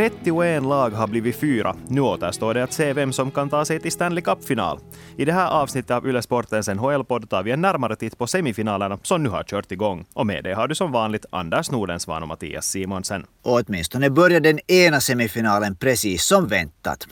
31 lag har blivit fyra. Nu återstår det att se vem som kan ta sig till Stanley Cup-final. I det här avsnittet av Yle Sportens NHL-podd tar vi en närmare titt på semifinalerna som nu har kört igång. Och med det har du som vanligt Anders Nordensvan och Mattias Simonsen. Och åtminstone börjar den ena semifinalen precis som väntat.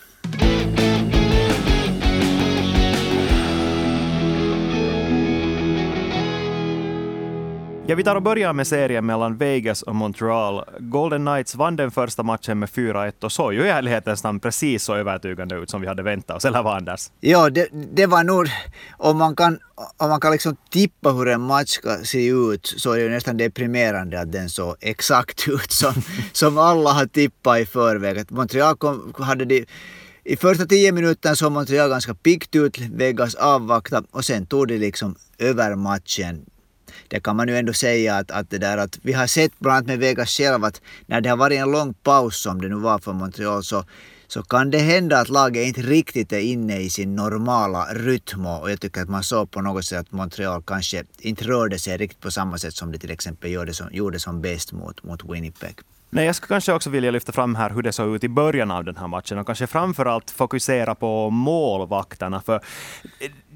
Ja, vi tar och börjar med serien mellan Vegas och Montreal. Golden Knights vann den första matchen med 4-1 och såg ju i ärlighetens namn precis så övertygande ut som vi hade väntat oss. Eller vad Anders? Ja, det, det var nog... Om man kan, om man kan liksom tippa hur en match ska se ut så är det ju nästan deprimerande att den såg exakt ut som, som alla har tippat i förväg. Att Montreal kom, hade de, i första tio minuterna såg Montreal ganska piggt ut, Vegas avvakta och sen tog de liksom över matchen det kan man ju ändå säga att, att, det där, att vi har sett bland annat med Vegas själv att när det har varit en lång paus som det nu var för Montreal så, så kan det hända att laget inte riktigt är inne i sin normala rytm och jag tycker att man såg på något sätt att Montreal kanske inte rörde sig riktigt på samma sätt som det till exempel gjorde som, gjorde som bäst mot, mot Winnipeg. Nej, jag skulle kanske också vilja lyfta fram här hur det såg ut i början av den här matchen och kanske framförallt fokusera på målvakterna. För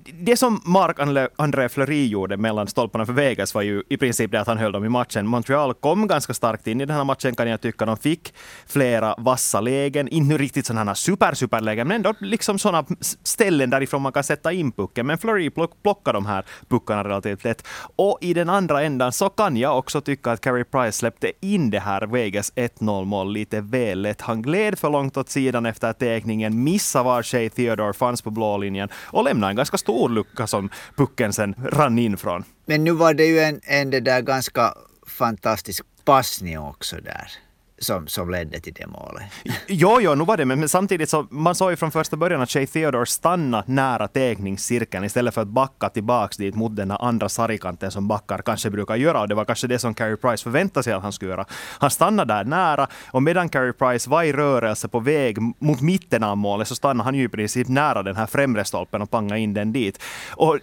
det som Marc-André Fleury gjorde mellan stolparna för Vegas var ju i princip det att han höll dem i matchen. Montreal kom ganska starkt in i den här matchen kan jag tycka. De fick flera vassa lägen, inte riktigt sådana super, super lägen, men ändå liksom sådana ställen därifrån man kan sätta in pucken. Men Fleury plockade de här puckarna relativt lätt. Och i den andra ändan så kan jag också tycka att Carey Price släppte in det här Vegas 1-0 mål lite väl lätt. Han gled för långt åt sidan efter teckningen, missade var tjej Theodore fanns på blå linjen och lämnade en ganska stor stor lucka som pucken sen rann in från. Men nu var det ju en, en det där ganska fantastisk passning också där som, som ledde till det målet. Jo, jo, nu var det, men samtidigt så man såg ju från första början att Shea Theodore stannade nära tekningscirkeln, istället för att backa tillbaks dit mot den andra sargkanten som backar kanske brukar göra. Och det var kanske det som Carey Price förväntade sig att han skulle göra. Han stannade där nära och medan Carey Price var i rörelse på väg mot mitten av målet så stannade han ju i princip nära den här främre stolpen och pangade in den dit. Och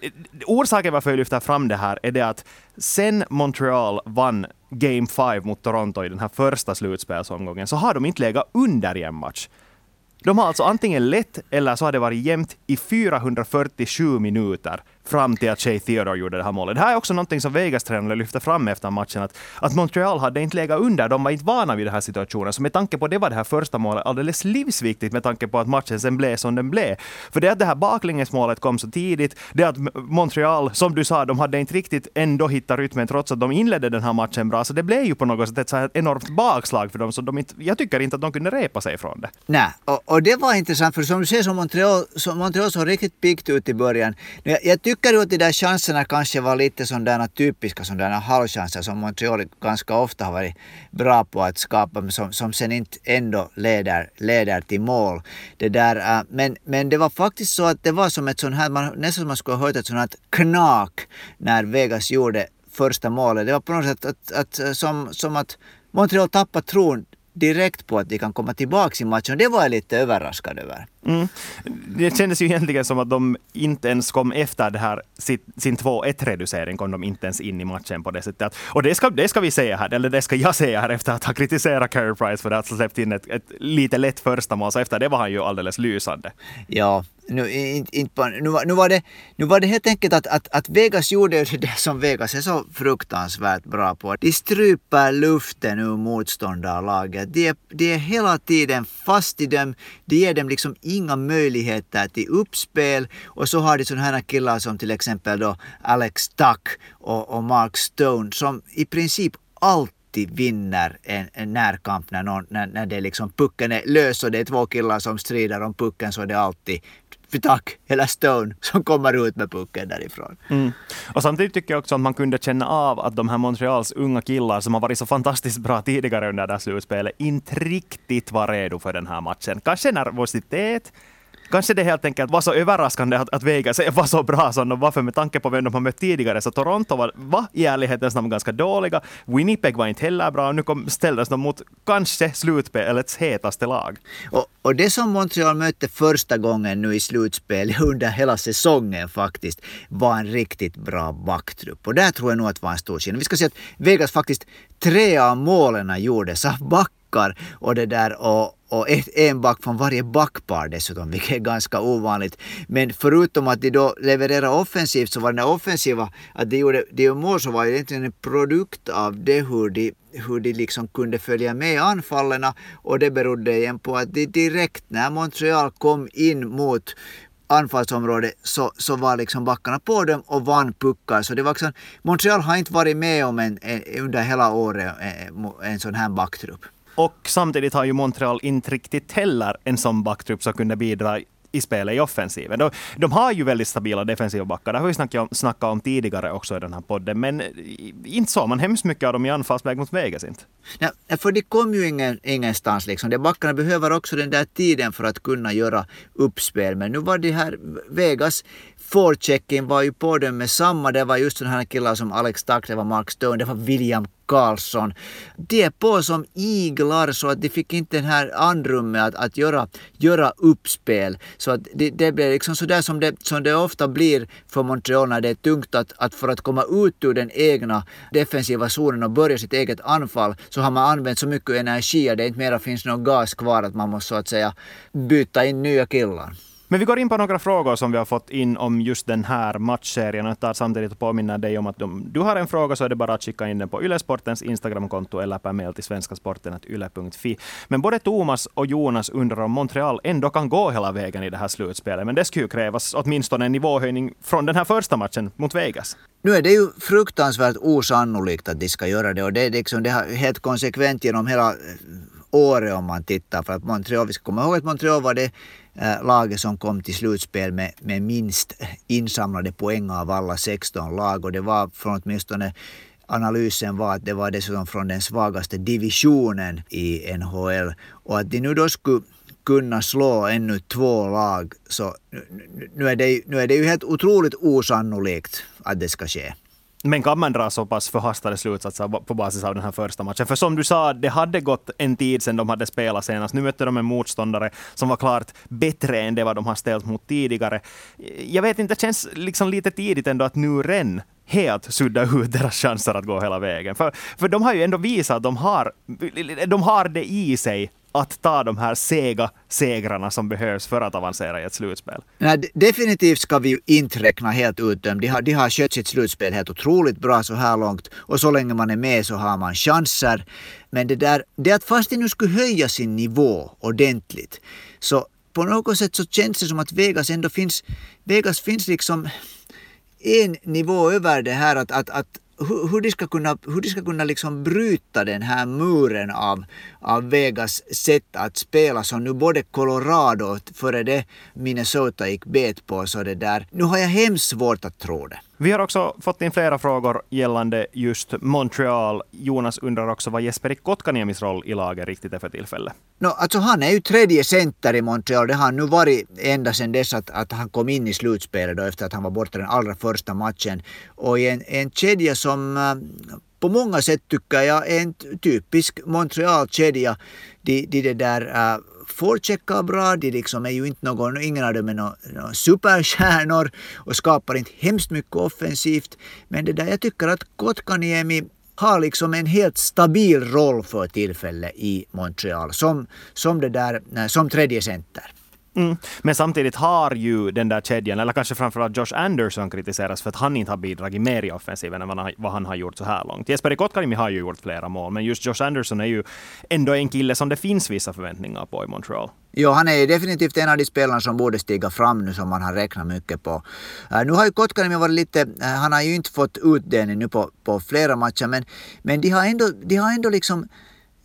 orsaken varför jag lyfter fram det här är det att sen Montreal vann Game 5 mot Toronto i den här första slutspelsomgången så har de inte legat under i en match. De har alltså antingen lett eller så har det varit jämnt i 447 minuter fram till att Shea Theodore gjorde det här målet. Det här är också någonting som Vegas-tränare lyfte fram efter matchen, att, att Montreal hade inte legat under. De var inte vana vid den här situationen. Så med tanke på det var det här första målet alldeles livsviktigt med tanke på att matchen sen blev som den blev. För det att det här baklängesmålet kom så tidigt, det att Montreal, som du sa, de hade inte riktigt ändå hittat rytmen trots att de inledde den här matchen bra. Så det blev ju på något sätt ett så här enormt bakslag för dem. Så de inte, jag tycker inte att de kunde repa sig från det. Nej, och, och det var intressant för som du ser så Montreal, så Montreal såg riktigt piggt ut i början. Jag, jag tycker tycker du att de där chanserna kanske var lite sådana typiska sådana halvchanser som Montreal ganska ofta har varit bra på att skapa men som, som sen inte ändå leder, leder till mål. Det där, uh, men, men det var faktiskt så att det var som ett sånt här, man, nästan som man skulle ha hört ett sånt här knak när Vegas gjorde första målet. Det var på något sätt att, att, att som, som att Montreal tappade tron direkt på att de kan komma tillbaka i matchen. Det var jag lite överraskad över. Mm. Det kändes ju egentligen som att de inte ens kom efter det här, sin 2-1-reducering, kom de inte ens in i matchen på det sättet. Och det ska, det ska vi säga här, eller det ska jag säga här efter att ha kritiserat Carey Price för att ha släppt in ett, ett lite lätt första mål, så efter det var han ju alldeles lysande. Ja, nu, inte, inte, nu, nu, var det, nu var det helt enkelt att, att, att Vegas gjorde det som Vegas är så fruktansvärt bra på. De stryper luften ur motståndarlaget. De är, de är hela tiden fast i dem. De ger dem liksom inga möjligheter till uppspel. Och så har de sådana här killar som till exempel då Alex Tuck och, och Mark Stone som i princip alltid vinner en, en närkamp när, någon, när, när det liksom pucken är lös och det är två killar som strider om pucken så är det alltid Tack eller Stone som kommer ut med pucken därifrån. Mm. Och samtidigt tycker jag också att man kunde känna av att de här Montreals unga killar som har varit så fantastiskt bra tidigare under det här slutspelet inte riktigt var redo för den här matchen. Kanske nervositet, Kanske det helt enkelt var så överraskande att, att Vegas var så bra som de var, för med tanke på vem de har mött tidigare. Så Toronto var, var i ärlighetens namn ganska dåliga. Winnipeg var inte heller bra. och Nu kom, ställdes de mot kanske slutspelets hetaste lag. Och, och det som Montreal mötte första gången nu i slutspel under hela säsongen faktiskt var en riktigt bra backtrupp. Och där tror jag nog att det var en stor skillnad. Vi ska se att Vegas faktiskt, tre av målen gjordes av back backar och det där och, och ett, en back från varje backpar dessutom, vilket är ganska ovanligt. Men förutom att de då levererade offensivt så var den offensiva, att de gjorde, de gjorde mål så var det egentligen en produkt av det hur de, hur de liksom kunde följa med anfallen och det berodde igen på att de direkt när Montreal kom in mot anfallsområde så, så var liksom backarna på dem och vann puckar. Så det var liksom, Montreal har inte varit med om en, en, under hela året en, en sån här backtrupp. Och samtidigt har ju Montreal inte riktigt heller en sån backtrupp som kunde bidra i spelet i offensiven. De, de har ju väldigt stabila defensiva backar, det har vi snackat om, snackat om tidigare också i den här podden, men eh, inte så man hemskt mycket av dem i anfallsväg mot Vegas inte. Nej, för de kom ju ingen, ingenstans liksom. De backarna behöver också den där tiden för att kunna göra uppspel, men nu var det här Vegas forechecken var ju på dem med samma. Det var just sådana här killar som Alex Tack, det var Mark Stone, det var William Karlsson. De är på som iglar så att de fick inte den här andrummet att, att göra, göra uppspel. Så att det, det blev liksom sådär som det, som det ofta blir för Montreal när det är tungt att, att för att komma ut ur den egna defensiva zonen och börja sitt eget anfall så har man använt så mycket energi att det inte mera finns någon gas kvar att man måste så att säga byta in nya killar. Men vi går in på några frågor som vi har fått in om just den här matchserien. Jag tar samtidigt och påminner dig om att om du har en fråga så är det bara att skicka in den på Ylesportens Instagramkonto eller per mail till svenskasporten.yle.fi. Men både Thomas och Jonas undrar om Montreal ändå kan gå hela vägen i det här slutspelet. Men det skulle ju krävas åtminstone en nivåhöjning från den här första matchen mot Vegas. Nu är det ju fruktansvärt osannolikt att de ska göra det och det är liksom det har helt konsekvent genom hela eh, året om man tittar. För att Montreal, vi ska komma ihåg att Montreal var det Eh, laget som kom till slutspel med, med minst insamlade poäng av alla 16 lag och det var från åtminstone analysen var att det var dessutom från den svagaste divisionen i NHL och att de nu då skulle kunna slå ännu två lag så nu är det, nu är det ju helt otroligt osannolikt att det ska ske. Men kan man dra så pass förhastade slutsatser på basis av den här första matchen? För som du sa, det hade gått en tid sedan de hade spelat senast. Nu mötte de en motståndare som var klart bättre än det vad de har ställt mot tidigare. Jag vet inte, det känns liksom lite tidigt ändå att nu ren helt sudda ut deras chanser att gå hela vägen. För, för de har ju ändå visat att de har, de har det i sig att ta de här sega segrarna som behövs för att avancera i ett slutspel? Nej, definitivt ska vi ju inte räkna helt ut dem. De har, de har skött sitt slutspel helt otroligt bra så här långt och så länge man är med så har man chanser. Men det där, det att fast de nu skulle höja sin nivå ordentligt så på något sätt så känns det som att Vegas ändå finns, Vegas finns liksom en nivå över det här att, att, att hur, hur de ska kunna, hur de ska kunna liksom bryta den här muren av, av Vegas sätt att spela som nu både Colorado och före det Minnesota gick bet på. Så det där. Nu har jag hemskt svårt att tro det. Vi har också fått in flera frågor gällande just Montreal. Jonas undrar också vad Jesperi Kotkaniemis roll i laget riktigt är för tillfället. No, alltså han är ju tredje center i Montreal. Det har han nu varit ända sedan dess att, att han kom in i slutspelet då efter att han var borta den allra första matchen. Och en, en kedja som eh, på många sätt tycker jag är en typisk Montreal-kedja. De, de, de där uh, forecheckar bra, de liksom är ju inte någon, ingen av dem är någon, någon superstjärnor och skapar inte hemskt mycket offensivt. Men det där jag tycker att Kotkaniemi har liksom en helt stabil roll för tillfället i Montreal som, som, det där, som tredje center. Mm. Men samtidigt har ju den där kedjan, eller kanske framförallt Josh Anderson kritiseras för att han inte har bidragit mer i offensiven än vad han har gjort så här långt. Jesperi Kotkaniemi har ju gjort flera mål, men just Josh Anderson är ju ändå en kille som det finns vissa förväntningar på i Montreal. Jo, han är definitivt en av de spelarna som borde stiga fram nu som man har räknat mycket på. Uh, nu har ju Kotkaniemi varit lite, uh, han har ju inte fått utdelning nu på, på flera matcher, men, men de har ändå, de har ändå liksom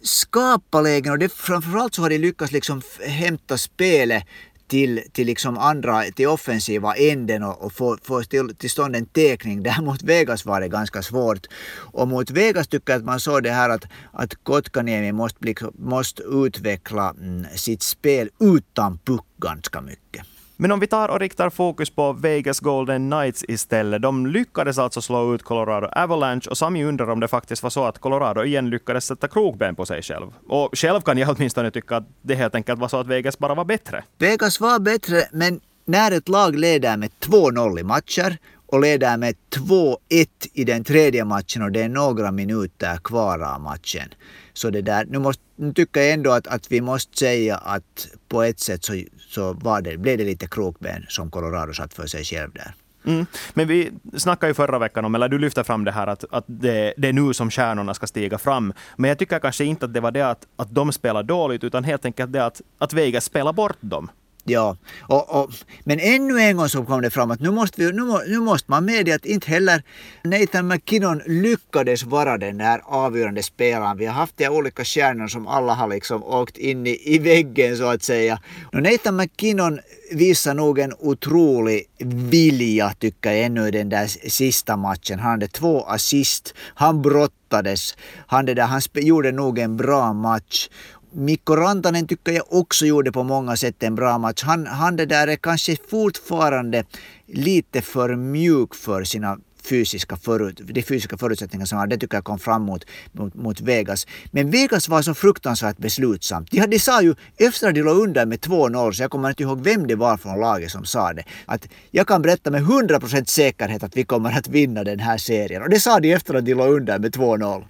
skapa lägen och det, framförallt så har de lyckats liksom hämta spelet till, till liksom andra, till offensiva änden och, och få, få till, till stånd en tekning. Där mot Vegas var det ganska svårt. Och mot Vegas tycker jag att man såg det här att, att Kotkaniemi måste, bli, måste utveckla mm, sitt spel utan puck ganska mycket. Men om vi tar och riktar fokus på Vegas Golden Knights istället. De lyckades alltså slå ut Colorado Avalanche och Sami undrar om det faktiskt var så att Colorado igen lyckades sätta krokben på sig själv. Och själv kan jag åtminstone tycka att det helt enkelt var så att Vegas bara var bättre. Vegas var bättre, men när ett lag leder med 2-0 i matcher och leder med 2-1 i den tredje matchen och det är några minuter kvar av matchen. Så det där, nu, måste, nu tycker jag ändå att, att vi måste säga att på ett sätt så, så var det, blev det lite krokben som Colorado satt för sig själv där. Mm. Men vi snackade ju förra veckan om, eller du lyfte fram det här att, att det, det, är nu som stjärnorna ska stiga fram. Men jag tycker kanske inte att det var det att, att de spelar dåligt, utan helt enkelt det att, att Vegas spelar bort dem. Ja, och, och, men ännu en gång så kom det fram att nu måste, vi, nu, nu måste man medge att inte heller Nathan McKinnon lyckades vara den där avgörande spelaren. Vi har haft de olika stjärnor som alla har liksom åkt in i, i väggen så att säga. Och Nathan McKinnon visar nog en otrolig vilja tycker jag ännu i den där sista matchen. Han hade två assist, han brottades, han, det där, han gjorde nog en bra match. Mikko Rantanen tycker jag också gjorde på många sätt en bra match. Han, han det där är kanske fortfarande lite för mjuk för sina fysiska, förut, de fysiska förutsättningar som han det tycker jag kom fram mot, mot, mot, Vegas. Men Vegas var så fruktansvärt beslutsamt. De, de sa ju efter att de låg under med 2-0, så jag kommer inte ihåg vem det var från laget som sa det, att jag kan berätta med 100% säkerhet att vi kommer att vinna den här serien. Och det sa de efter att de låg under med 2-0.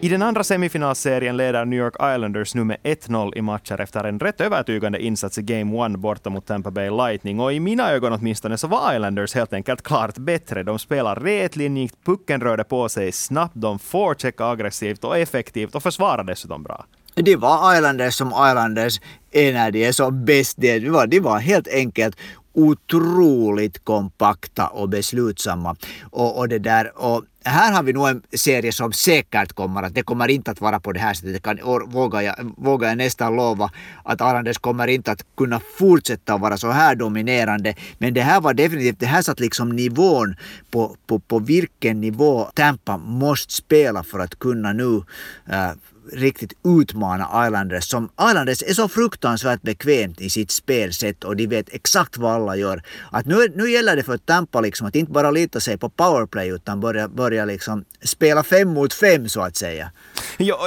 I den andra semifinalserien leder New York Islanders nu med 1-0 i matcher efter en rätt övertygande insats i Game 1 borta mot Tampa Bay Lightning. Och i mina ögon åtminstone så var Islanders helt enkelt klart bättre. De spelar rätlinjigt, pucken rörde på sig snabbt, de forecheckade aggressivt och effektivt och försvarade dessutom bra. Det var Islanders som Islanders är när de är som bäst. De var, de var helt enkelt otroligt kompakta och beslutsamma. Och, och, det där, och här har vi nog en serie som säkert kommer att, det kommer inte att vara på det här sättet, det kan, vågar, jag, vågar jag nästan lova att Arandes kommer inte att kunna fortsätta vara så här dominerande. Men det här var definitivt, det här satt liksom nivån på, på, på vilken nivå Tampa måste spela för att kunna nu äh, riktigt utmana Islanders. Som Islanders är så fruktansvärt bekvämt i sitt spelsätt och de vet exakt vad alla gör. Att nu, nu gäller det för Tampa liksom att inte bara lita sig på powerplay utan börja, börja liksom spela fem mot fem så att säga. Ja,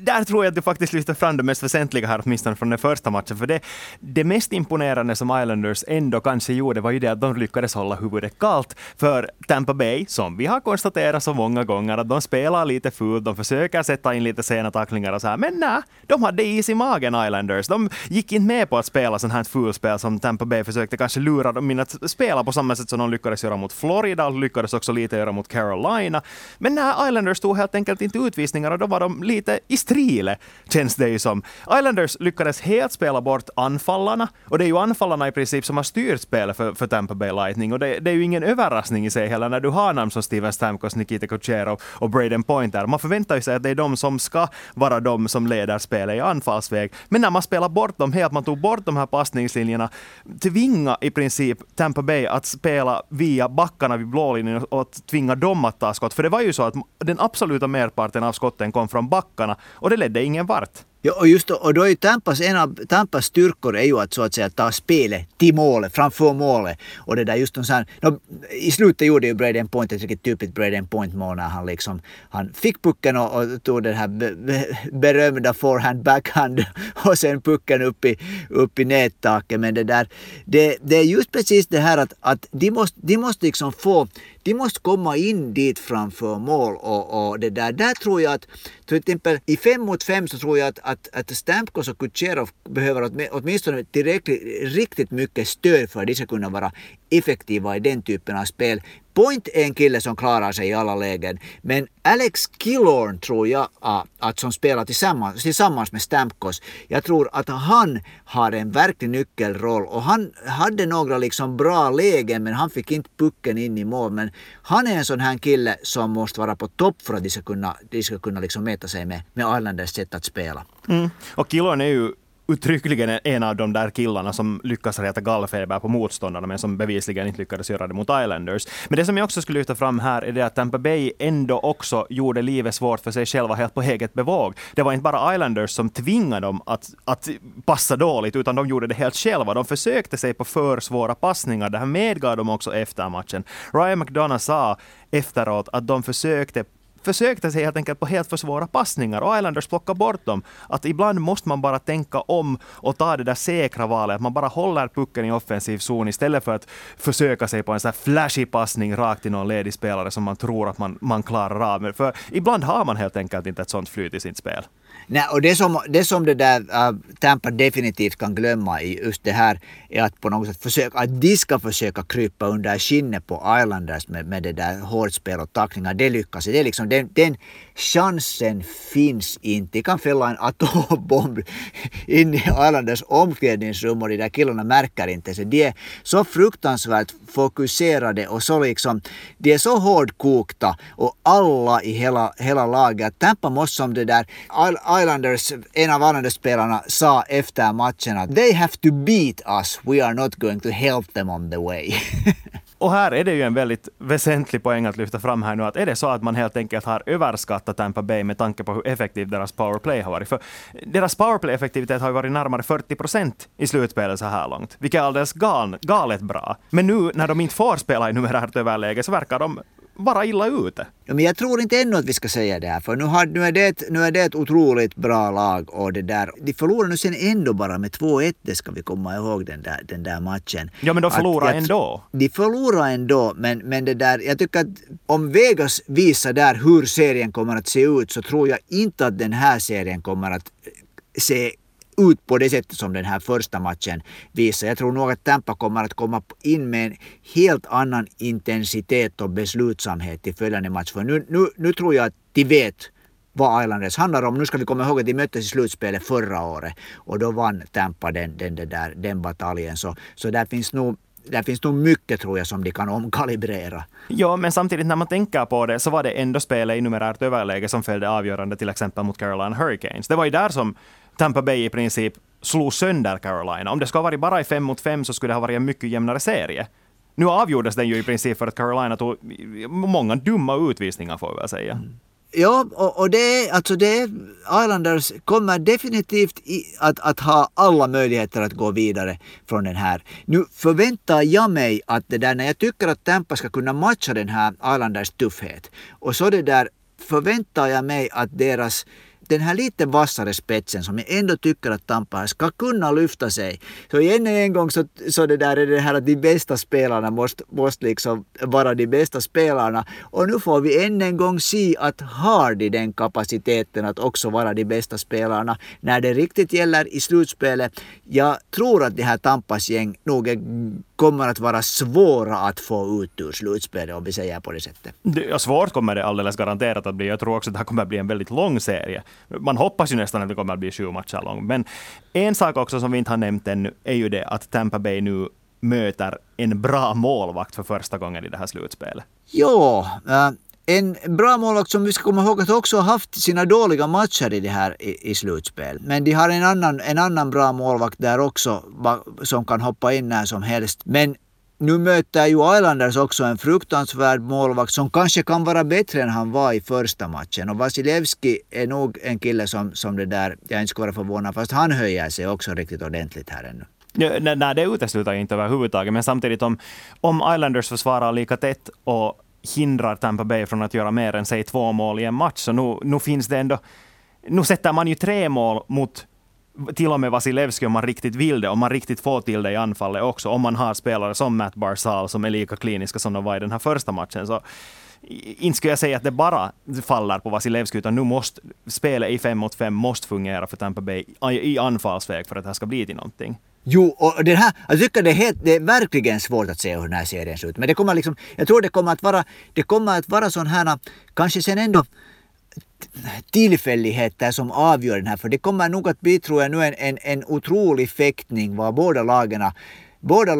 där tror jag att du faktiskt lyfter fram det mest väsentliga här, åtminstone från den första matchen. För det, det mest imponerande som Islanders ändå kanske gjorde var ju det att de lyckades hålla huvudet kallt. För Tampa Bay, som vi har konstaterat så många gånger, att de spelar lite fult, de försöker sätta in lite sena tacklingar och så här. Men nej, de hade is i magen Islanders. De gick inte med på att spela sånt här fulspel som Tampa Bay försökte kanske lura dem in att spela på samma sätt som de lyckades göra mot Florida lyckades också lite göra mot Carolina. Men nej, Islanders tog helt enkelt inte utvisningar och då var de lite i strile, känns det ju som. Islanders lyckades helt spela bort anfallarna och det är ju anfallarna i princip som har styrt spelet för, för Tampa Bay Lightning och det, det, är ju ingen överraskning i sig heller när du har namn som Steven Stamkos, Nikita Kucherov och Braden Pointer. Man förväntar ju sig att det är de som ska vara de som leder spelet i anfallsväg. Men när man spelar bort dem helt, man tog bort de här passningslinjerna, tvinga i princip Tampa Bay att spela via backarna vid blålinjen och tvinga dem att ta skott. För det var ju så att den absoluta merparten av skotten kom från backarna och det ledde ingen vart. Ja, och just då, och då är Tampas, en av Tampas styrkor är ju att så att säga ta spelet till målet, framför målet. Och det där just så här, no, I slutet gjorde ju Braden Point ett riktigt typiskt Braden Point mål när han liksom, han fick pucken och, och tog den här be, be, berömda forehand backhand och sen pucken upp i, upp i nättaket. Men det där, det, det är just precis det här att, att de, måste, de måste liksom få de måste komma in dit framför mål och, och det där. Där tror jag att, till exempel i fem mot fem så tror jag att, att, att Stamkos och Kucherov behöver åtminstone tillräckligt riktigt mycket stöd för att de ska kunna vara effektiva i den typen av spel. Point är en kille som klarar sig i alla lägen. Men Alex Killorn tror jag att som spelar tillsammans, tillsammans med Stamkos. Jag tror att han har en verklig nyckelroll och han hade några liksom bra lägen men han fick inte pucken in i mål. Men han är en sån här kille som måste vara på topp för att de ska kunna, de ska kunna liksom mäta sig med, med Islanders sätt att spela. Mm. Och Killorn är ju uttryckligen en av de där killarna som lyckas reta gallfeber på motståndarna, men som bevisligen inte lyckades göra det mot Islanders. Men det som jag också skulle lyfta fram här är det att Tampa Bay ändå också gjorde livet svårt för sig själva helt på eget bevåg. Det var inte bara Islanders som tvingade dem att, att passa dåligt, utan de gjorde det helt själva. De försökte sig på för svåra passningar. Det här medgav de också efter matchen. Ryan McDonough sa efteråt att de försökte försökte sig helt enkelt på helt för svåra passningar och Islanders plockade bort dem. Att ibland måste man bara tänka om och ta det där säkra valet, att man bara håller pucken i offensiv zon istället för att försöka sig på en sån här flashig passning rakt till någon ledig spelare som man tror att man, man klarar av. För ibland har man helt enkelt inte ett sånt flyt i sitt spel. Nej, och det som det, som det där uh, Tampa definitivt kan glömma i just det här är att på något sätt försöka, att de ska försöka krypa under skinnet på Islanders med, med det där hårt spel och tacklingar. Det lyckas. Det är liksom, den, den chansen finns inte. De kan fälla en atombomb in i Islanders omklädningsrum och de där killarna märker inte sig. De är så fruktansvärt fokuserade och så liksom, de är så hårdkokta och alla i hela, hela laget. Tampa måste som det där Islanders, en av Islanders-spelarna sa efter matchen att they have to beat us, we are not going to help them on the way. Och här är det ju en väldigt väsentlig poäng att lyfta fram här nu, att är det så att man helt enkelt har överskattat Tampa Bay med tanke på hur effektiv deras powerplay har varit? För deras powerplay-effektivitet har ju varit närmare 40 procent i slutspelet så här långt, vilket är alldeles gal, galet bra. Men nu när de inte får spela i numerärt överläge så verkar de vara illa ute. Ja, men jag tror inte ännu att vi ska säga det här, för nu, har, nu, är det ett, nu är det ett otroligt bra lag och det där. De förlorar nu sen ändå bara med 2-1, det ska vi komma ihåg den där, den där matchen. Ja, men de förlorar ändå. De förlorar ändå, men, men det där, jag tycker att om Vegas visar där hur serien kommer att se ut så tror jag inte att den här serien kommer att se ut på det sättet som den här första matchen visar. Jag tror nog att Tampa kommer att komma in med en helt annan intensitet och beslutsamhet i följande match. För nu, nu, nu tror jag att de vet vad Islanders handlar om. Nu ska vi komma ihåg att de möttes i slutspelet förra året och då vann Tampa den, den, den, där, den bataljen. Så, så där finns nog där finns nog mycket tror jag som de kan omkalibrera. Ja, men samtidigt när man tänker på det så var det ändå spelet i numerärt överläge som följde avgörande till exempel mot Carolina Hurricanes. Det var ju där som Tampa Bay i princip slog sönder Carolina. Om det skulle ha varit bara i fem mot fem så skulle det ha varit en mycket jämnare serie. Nu avgjordes den ju i princip för att Carolina tog många dumma utvisningar får vi väl säga. Mm. Ja, och, och, det, alltså det Islanders kommer definitivt i, att, att ha alla möjligheter att gå vidare från den här. Nu förväntar jag mig att det där när jag tycker att Tampa ska kunna matcha den här Islanders tuffhet och så det där förväntar jag mig att deras den här lite vassare spetsen som jag ändå tycker att Tampa ska kunna lyfta sig. Så än en gång så, så det där är det här att de bästa spelarna måste, måste liksom vara de bästa spelarna. Och nu får vi än en gång se att har de den kapaciteten att också vara de bästa spelarna när det riktigt gäller i slutspelet. Jag tror att det här Tampas gäng nog är kommer att vara svåra att få ut ur slutspelet om vi säger på det sättet. Ja, svårt kommer det alldeles garanterat att bli. Jag tror också att det här kommer att bli en väldigt lång serie. Man hoppas ju nästan att det kommer att bli sju matcher lång. Men en sak också som vi inte har nämnt ännu är ju det att Tampa Bay nu möter en bra målvakt för första gången i det här slutspelet. Ja, äh, en bra målvakt som vi ska komma ihåg att också har haft sina dåliga matcher i det här i, i slutspel. Men de har en annan, en annan bra målvakt där också som kan hoppa in när som helst. Men nu möter ju Islanders också en fruktansvärd målvakt som kanske kan vara bättre än han var i första matchen. Och Vasilevski är nog en kille som, som det där, jag inte skulle vara förvånad, fast han höjer sig också riktigt ordentligt här ännu. Nej, nej, det utesluter jag inte överhuvudtaget, men samtidigt om, om Islanders försvarar lika tätt och hindrar Tampa Bay från att göra mer än säg två mål i en match. Så nu, nu finns det ändå... Nu sätter man ju tre mål mot till och med Vasilevski om man riktigt vill det, om man riktigt får till det i anfallet också. Om man har spelare som Matt Barzal som är lika kliniska som de var i den här första matchen. Så inte skulle jag säga att det bara faller på Vasilevski, utan nu måste spelet i fem mot fem måste fungera för Tampa Bay i anfallsväg för att det här ska bli till någonting. Jo, och den här, jag tycker det är, helt, det är verkligen svårt att se hur den här serien ser ut. Men det kommer liksom, jag tror det kommer att vara, det kommer att vara sån här, kanske sen ändå tillfälligheter som avgör den här. För det kommer nog att bli, tror jag, nu en, en, en otrolig fäktning var båda lagarna Båda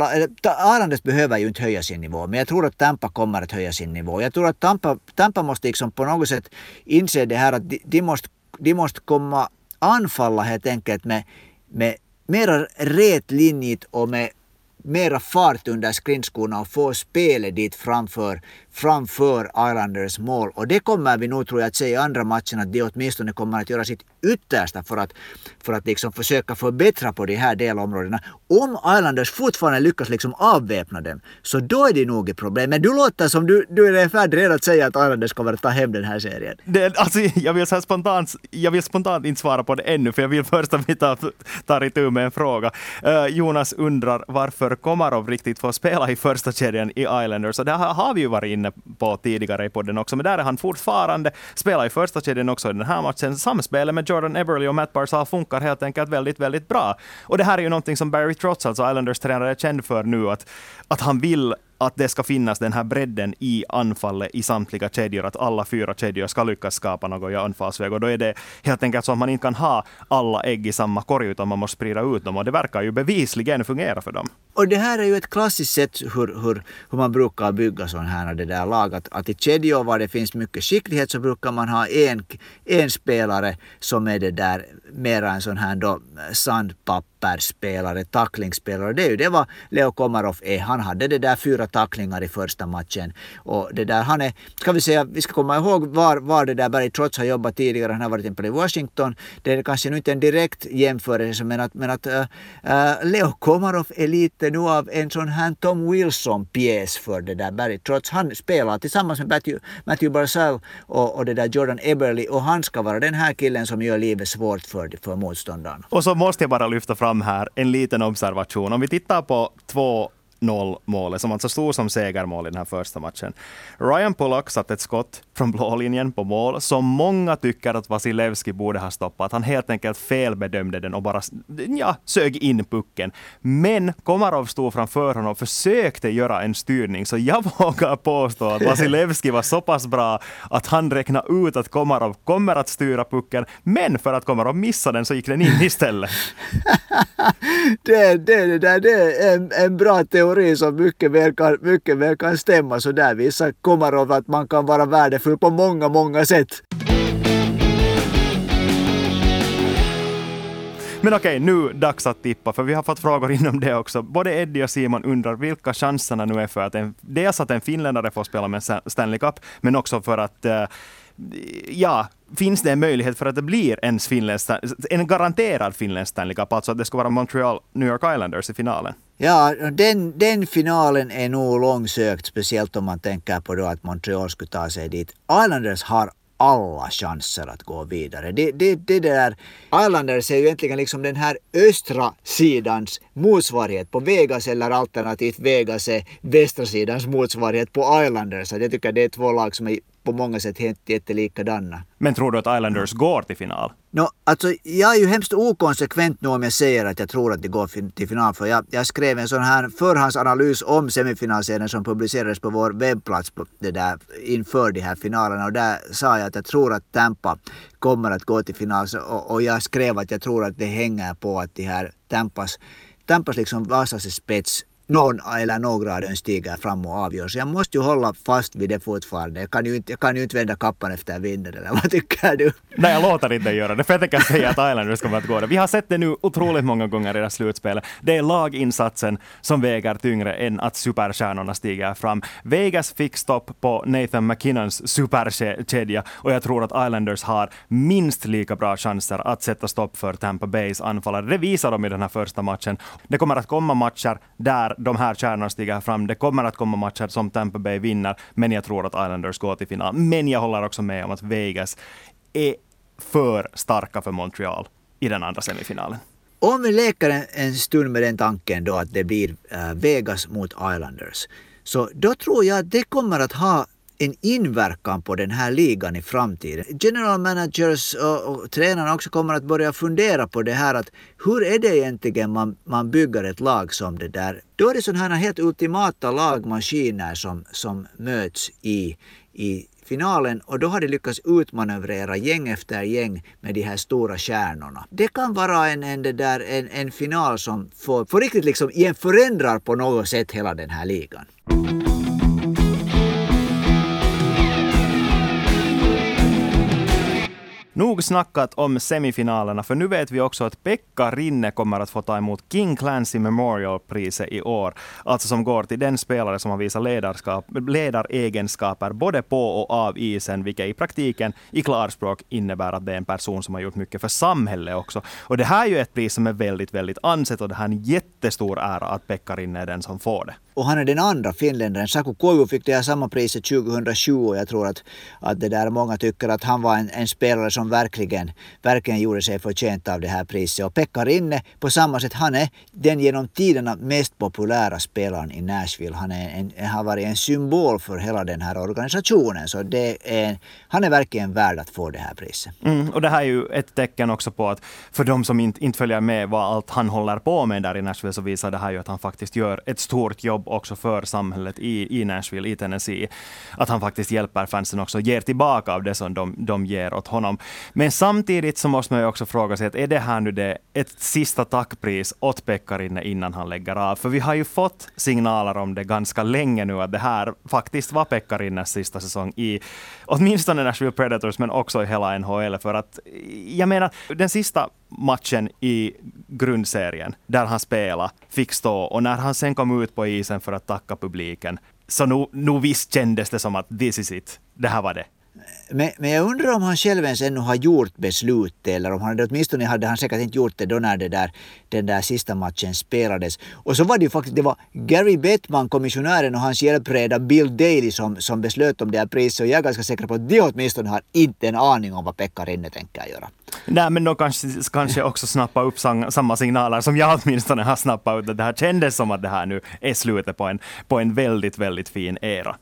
Arandes behöver ju inte höja sin nivå, men jag tror att Tampa kommer att höja sin nivå. Jag tror att Tampa, Tampa måste liksom på något sätt inse det här att de, de, måste, de måste komma anfalla helt enkelt med, med mera rätlinjigt och med mera fart under skridskorna och få spelet dit framför framför Islanders mål. Och det kommer vi nog tror jag att se i andra matchen att de åtminstone kommer att göra sitt yttersta för att, för att liksom försöka förbättra på de här delområdena. Om Islanders fortfarande lyckas liksom avväpna dem så då är det nog ett problem. Men du låter som du, du är färdig redan att säga att Islanders kommer att ta hem den här serien. Det, alltså, jag, vill så spontant, jag vill spontant inte svara på det ännu, för jag vill först att vi tar, tar itu med en fråga. Uh, Jonas undrar varför Komarov riktigt får spela i första kedjan i Islanders. Och det har vi ju varit inne på tidigare i podden också, men där är han fortfarande. Spelar i första kedjan också i den här matchen. Samspelet med Jordan Eberle och Matt Barzal funkar helt enkelt väldigt, väldigt bra. Och det här är ju någonting som Barry Trotz, alltså Islanders tränare, är känd för nu, att, att han vill att det ska finnas den här bredden i anfallet i samtliga kedjor, att alla fyra kedjor ska lyckas skapa något i anfallsväg. Och då är det helt enkelt så att man inte kan ha alla ägg i samma korg, utan man måste sprida ut dem. Och det verkar ju bevisligen fungera för dem. Och det här är ju ett klassiskt sätt hur, hur, hur man brukar bygga sådana här det där lag. Att, att i kedjor var det finns mycket skicklighet så brukar man ha en, en spelare som är det där mera en sån här då sandpappersspelare, tacklingsspelare. Det är ju det vad Leo Komarov är. Han hade det där fyra tacklingar i första matchen. Och det där, han är, ska vi säga, vi ska komma ihåg var, var det där Barry Trotz har jobbat tidigare. Han har varit i Washington. Det är kanske nu inte en direkt jämförelse men att, men att uh, Leo Komarov är lite nu av en sån här Tom Wilson-pjäs för det där Barry Trotz. Han spelar tillsammans med Matthew, Matthew Barzell och, och det där Jordan Eberly och han ska vara den här killen som gör livet svårt för, för motståndaren. Och så måste jag bara lyfta fram här en liten observation. Om vi tittar på två 0-målet, som alltså stod som segermål i den här första matchen. Ryan Pollock satte ett skott från blålinjen på mål, som många tycker att Vasilevski borde ha stoppat. Han helt enkelt felbedömde den och bara ja, sög in pucken. Men Komarov stod framför honom och försökte göra en styrning, så jag vågar påstå att Vasilevski var så pass bra att han räknade ut att Komarov kommer att styra pucken, men för att Komarov missade den så gick den in istället. det, det, det, det är en, en bra teori teori som mycket väl kan, mycket väl kan stämma. Så där visar Komarov att man kan vara värdefull på många, många sätt. Men okej, nu dags att tippa, för vi har fått frågor inom det också. Både Eddie och Simon undrar vilka chanserna nu är för att en, dels att en finländare får spela med Stanley Cup, men också för att uh, ja, finns det en möjlighet för att det blir en, finländsk, en garanterad finländsk Stanley Cup, alltså att det ska vara Montreal New York Islanders i finalen? Ja, den, den finalen är nog långsökt, speciellt om man tänker på då att Montreal skulle ta sig dit. Islanders har alla chanser att gå vidare. Det, det, det där Islanders är ju egentligen liksom den här östra sidans motsvarighet på Vegas eller alternativt Vegas är västra sidans motsvarighet på Islanders. Jag tycker det är två lag som är på många sätt helt jättelikadana. Men tror du att Islanders går till final? No, alltså, jag är ju hemskt okonsekvent nu om jag säger att jag tror att de går till final. För jag, jag skrev en sån här förhandsanalys om semifinalserien som publicerades på vår webbplats på det där, inför de här finalerna. Och där sa jag att jag tror att Tampa kommer att gå till final. Och, och jag skrev att jag tror att det hänger på att de här Tampas, Tampas liksom vasaste spets någon eller några av dem stiger fram och avgör. Så jag måste ju hålla fast vid det fortfarande. Jag kan ju inte, jag kan ju inte vända kappan efter vinden, eller vad tycker du? Nej, jag låter inte göra det, för jag tänker säga att Islanders kommer att gå det. Vi har sett det nu otroligt många gånger i det här slutspelet. Det är laginsatsen som väger tyngre än att superstjärnorna stiger fram. Vegas fick stopp på Nathan McKinnons superkedja och jag tror att Islanders har minst lika bra chanser att sätta stopp för Tampa Bays anfallare. Det visar de i den här första matchen. Det kommer att komma matcher där de här kärnorna stiger fram. Det kommer att komma matcher som Tampa Bay vinner, men jag tror att Islanders går till final. Men jag håller också med om att Vegas är för starka för Montreal i den andra semifinalen. Om vi leker en stund med den tanken då att det blir eh, Vegas mot Islanders, så då tror jag att det kommer att ha en inverkan på den här ligan i framtiden. General managers och, och tränarna också kommer att börja fundera på det här att hur är det egentligen man, man bygger ett lag som det där? Då är det sådana här helt ultimata lagmaskiner som, som möts i, i finalen och då har de lyckats utmanövrera gäng efter gäng med de här stora stjärnorna. Det kan vara en, en, det där, en, en final som får, får riktigt liksom igen förändrar på något sätt hela den här ligan. Nog snackat om semifinalerna, för nu vet vi också att Pekka Rinne kommer att få ta emot King Clancy Memorial-priset i år. Alltså som går till den spelare som har visat ledarskap, ledaregenskaper både på och av isen, vilket i praktiken i klarspråk innebär att det är en person som har gjort mycket för samhället också. Och det här är ju ett pris som är väldigt, väldigt ansett och det här är en jättestor ära att Pekka Rinne är den som får det. Och han är den andra finländaren. Saku Koivu fick det här samma priset 2007 och jag tror att, att det där många tycker att han var en, en spelare som verkligen, verkligen gjorde sig förtjänt av det här priset. Och Pekka Rinne på samma sätt, han är den genom tiderna mest populära spelaren i Nashville. Han är en, har varit en symbol för hela den här organisationen. Så det är, han är verkligen värd att få det här priset. Mm, och det här är ju ett tecken också på att för de som inte, inte följer med vad allt han håller på med där i Nashville så visar det här ju att han faktiskt gör ett stort jobb också för samhället i, i Nashville, i Tennessee. Att han faktiskt hjälper fansen också, ger tillbaka av det som de, de ger åt honom. Men samtidigt så måste man ju också fråga sig, att är det här nu det, ett sista tackpris åt Pekkarinne innan han lägger av? För vi har ju fått signaler om det ganska länge nu, att det här faktiskt var Pekkarinnes sista säsong i åtminstone Nashville Predators, men också i hela NHL. För att, jag menar, den sista matchen i grundserien, där han spelade, fick stå och när han sen kom ut på isen för att tacka publiken, så nu, nu visst kändes det som att this is it, det här var det. Men, men jag undrar om han själv ens ännu har gjort beslutet eller om han åtminstone hade han säkert inte gjort det då när det där, den där sista matchen spelades. Och så var det ju faktiskt, det var Gary Bettman, kommissionären och hans hjälpreda Bill Daly som, som beslöt om det här priset och jag är ganska säker på att de åtminstone har inte en aning om vad Pekka Rinne tänker göra. Nej, men de kanske, kanske också snappa upp samma signaler som jag åtminstone har snappat ut. Det här kändes som att det här nu är slutet på en, på en väldigt, väldigt fin era.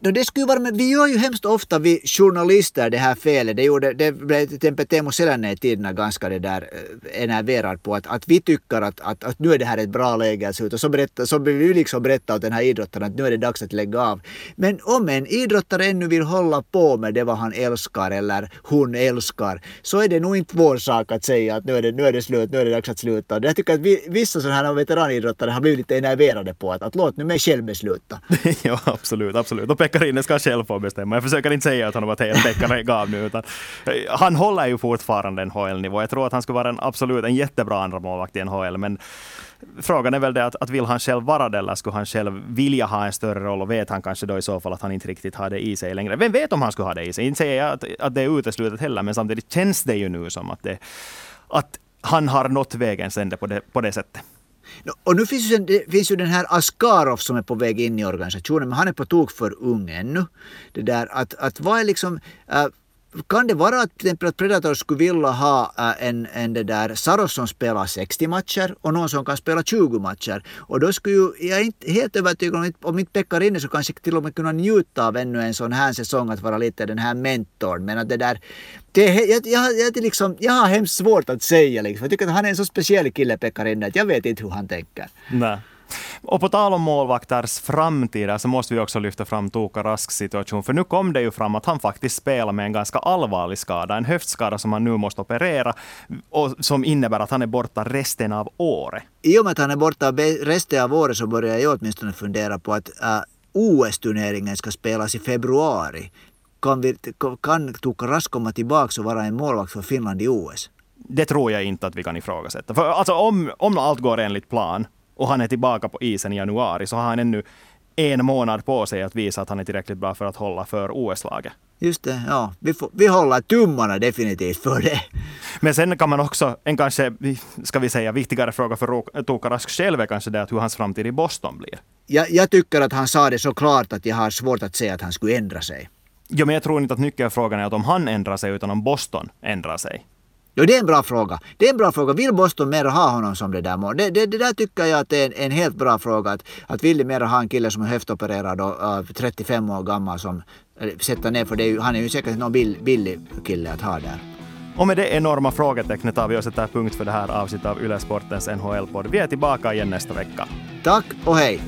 Det skulle vara, men vi gör ju hemskt ofta vi journalister det här felet. Det, gjorde, det blev till exempel Teemu Selänne i tiderna ganska det där eh, enerverad på att, att vi tycker att, att, att nu är det här ett bra läge att se ut. Och så, berätta, så vill vi liksom berätta åt den här idrottaren att nu är det dags att lägga av. Men om en idrottare ännu vill hålla på med det vad han älskar eller hon älskar så är det nog inte vår sak att säga att nu är det, nu är det slut, nu är det dags att sluta. Jag tycker att vi, vissa sådana här veteranidrottare har blivit lite enerverade på att, att låt nu mig själv besluta. ja, absolut, absolut absolut. Och Pekkarinen ska själv få bestämma. Jag försöker inte säga att han att helt Pekkarinen gav nu, utan eh, han håller ju fortfarande NHL-nivå. Jag tror att han skulle vara en absolut en jättebra andra målvakt i NHL, men frågan är väl det att, att vill han själv vara det eller skulle han själv vilja ha en större roll och vet han kanske då i så fall att han inte riktigt har det i sig längre. Vem vet om han skulle ha det i sig? Inte säger jag att, att det är uteslutet heller, men samtidigt känns det ju nu som att, det, att han har nått vägens ände på det, på det sättet. Och nu finns ju, det finns ju den här Askarov som är på väg in i organisationen, men han är på tok för ung ännu. Det där att, att vad är liksom, äh, kan det vara att, att Predator skulle vilja ha äh, en, en det där Saros som spelar 60 matcher och någon som kan spela 20 matcher? Och då skulle ju, jag är inte helt övertygad om, om inte Pekka Rinne så kanske till och med kunna njuta av ännu en sån här säsong att vara lite den här mentorn. Men att det där, det, jag, jag, jag, liksom, jag har hemskt svårt att säga liksom. Jag tycker att han är en så speciell kille Pekka Rinne att jag vet inte hur han tänker. Nej. Och på tal om målvakters framtid så måste vi också lyfta fram Tuukka Rasks situation. För nu kom det ju fram att han faktiskt spelar med en ganska allvarlig skada. En höftskada som han nu måste operera och som innebär att han är borta resten av året. I och med att han är borta resten av året så börjar jag åtminstone fundera på att uh, OS-turneringen ska spelas i februari. Kan, vi, kan Tuukka Rask komma tillbaka och vara en målvakt för Finland i OS? Det tror jag inte att vi kan ifrågasätta. För alltså om, om allt går enligt plan och han är tillbaka på isen i januari, så har han ännu en månad på sig att visa att han är tillräckligt bra för att hålla för OS-laget. Just det, ja. Vi, får, vi håller tummarna definitivt för det. Men sen kan man också, en kanske, ska vi säga, viktigare fråga för Tuukka Rask själv är kanske det att hur hans framtid i Boston blir. Jag, jag tycker att han sa det så klart att jag har svårt att säga att han skulle ändra sig. Ja, men jag tror inte att nyckelfrågan är att om han ändrar sig, utan om Boston ändrar sig. Jo, det är en bra fråga. Det är en bra fråga. Vill Boston mer ha honom som det där mål? Det, det, det, där tycker jag att det är en, en helt bra fråga. Att, att vill de mer ha en kille som är höftopererad och uh, 35 år gammal som sätter ner, för det är ju, han är ju säkert någon bill, billig kille att ha där. Och med det enorma frågetecknet tar vi och sätter punkt för det här avsnittet av Yle Sportens NHL-podd. Vi är tillbaka igen nästa vecka. Tack och hej!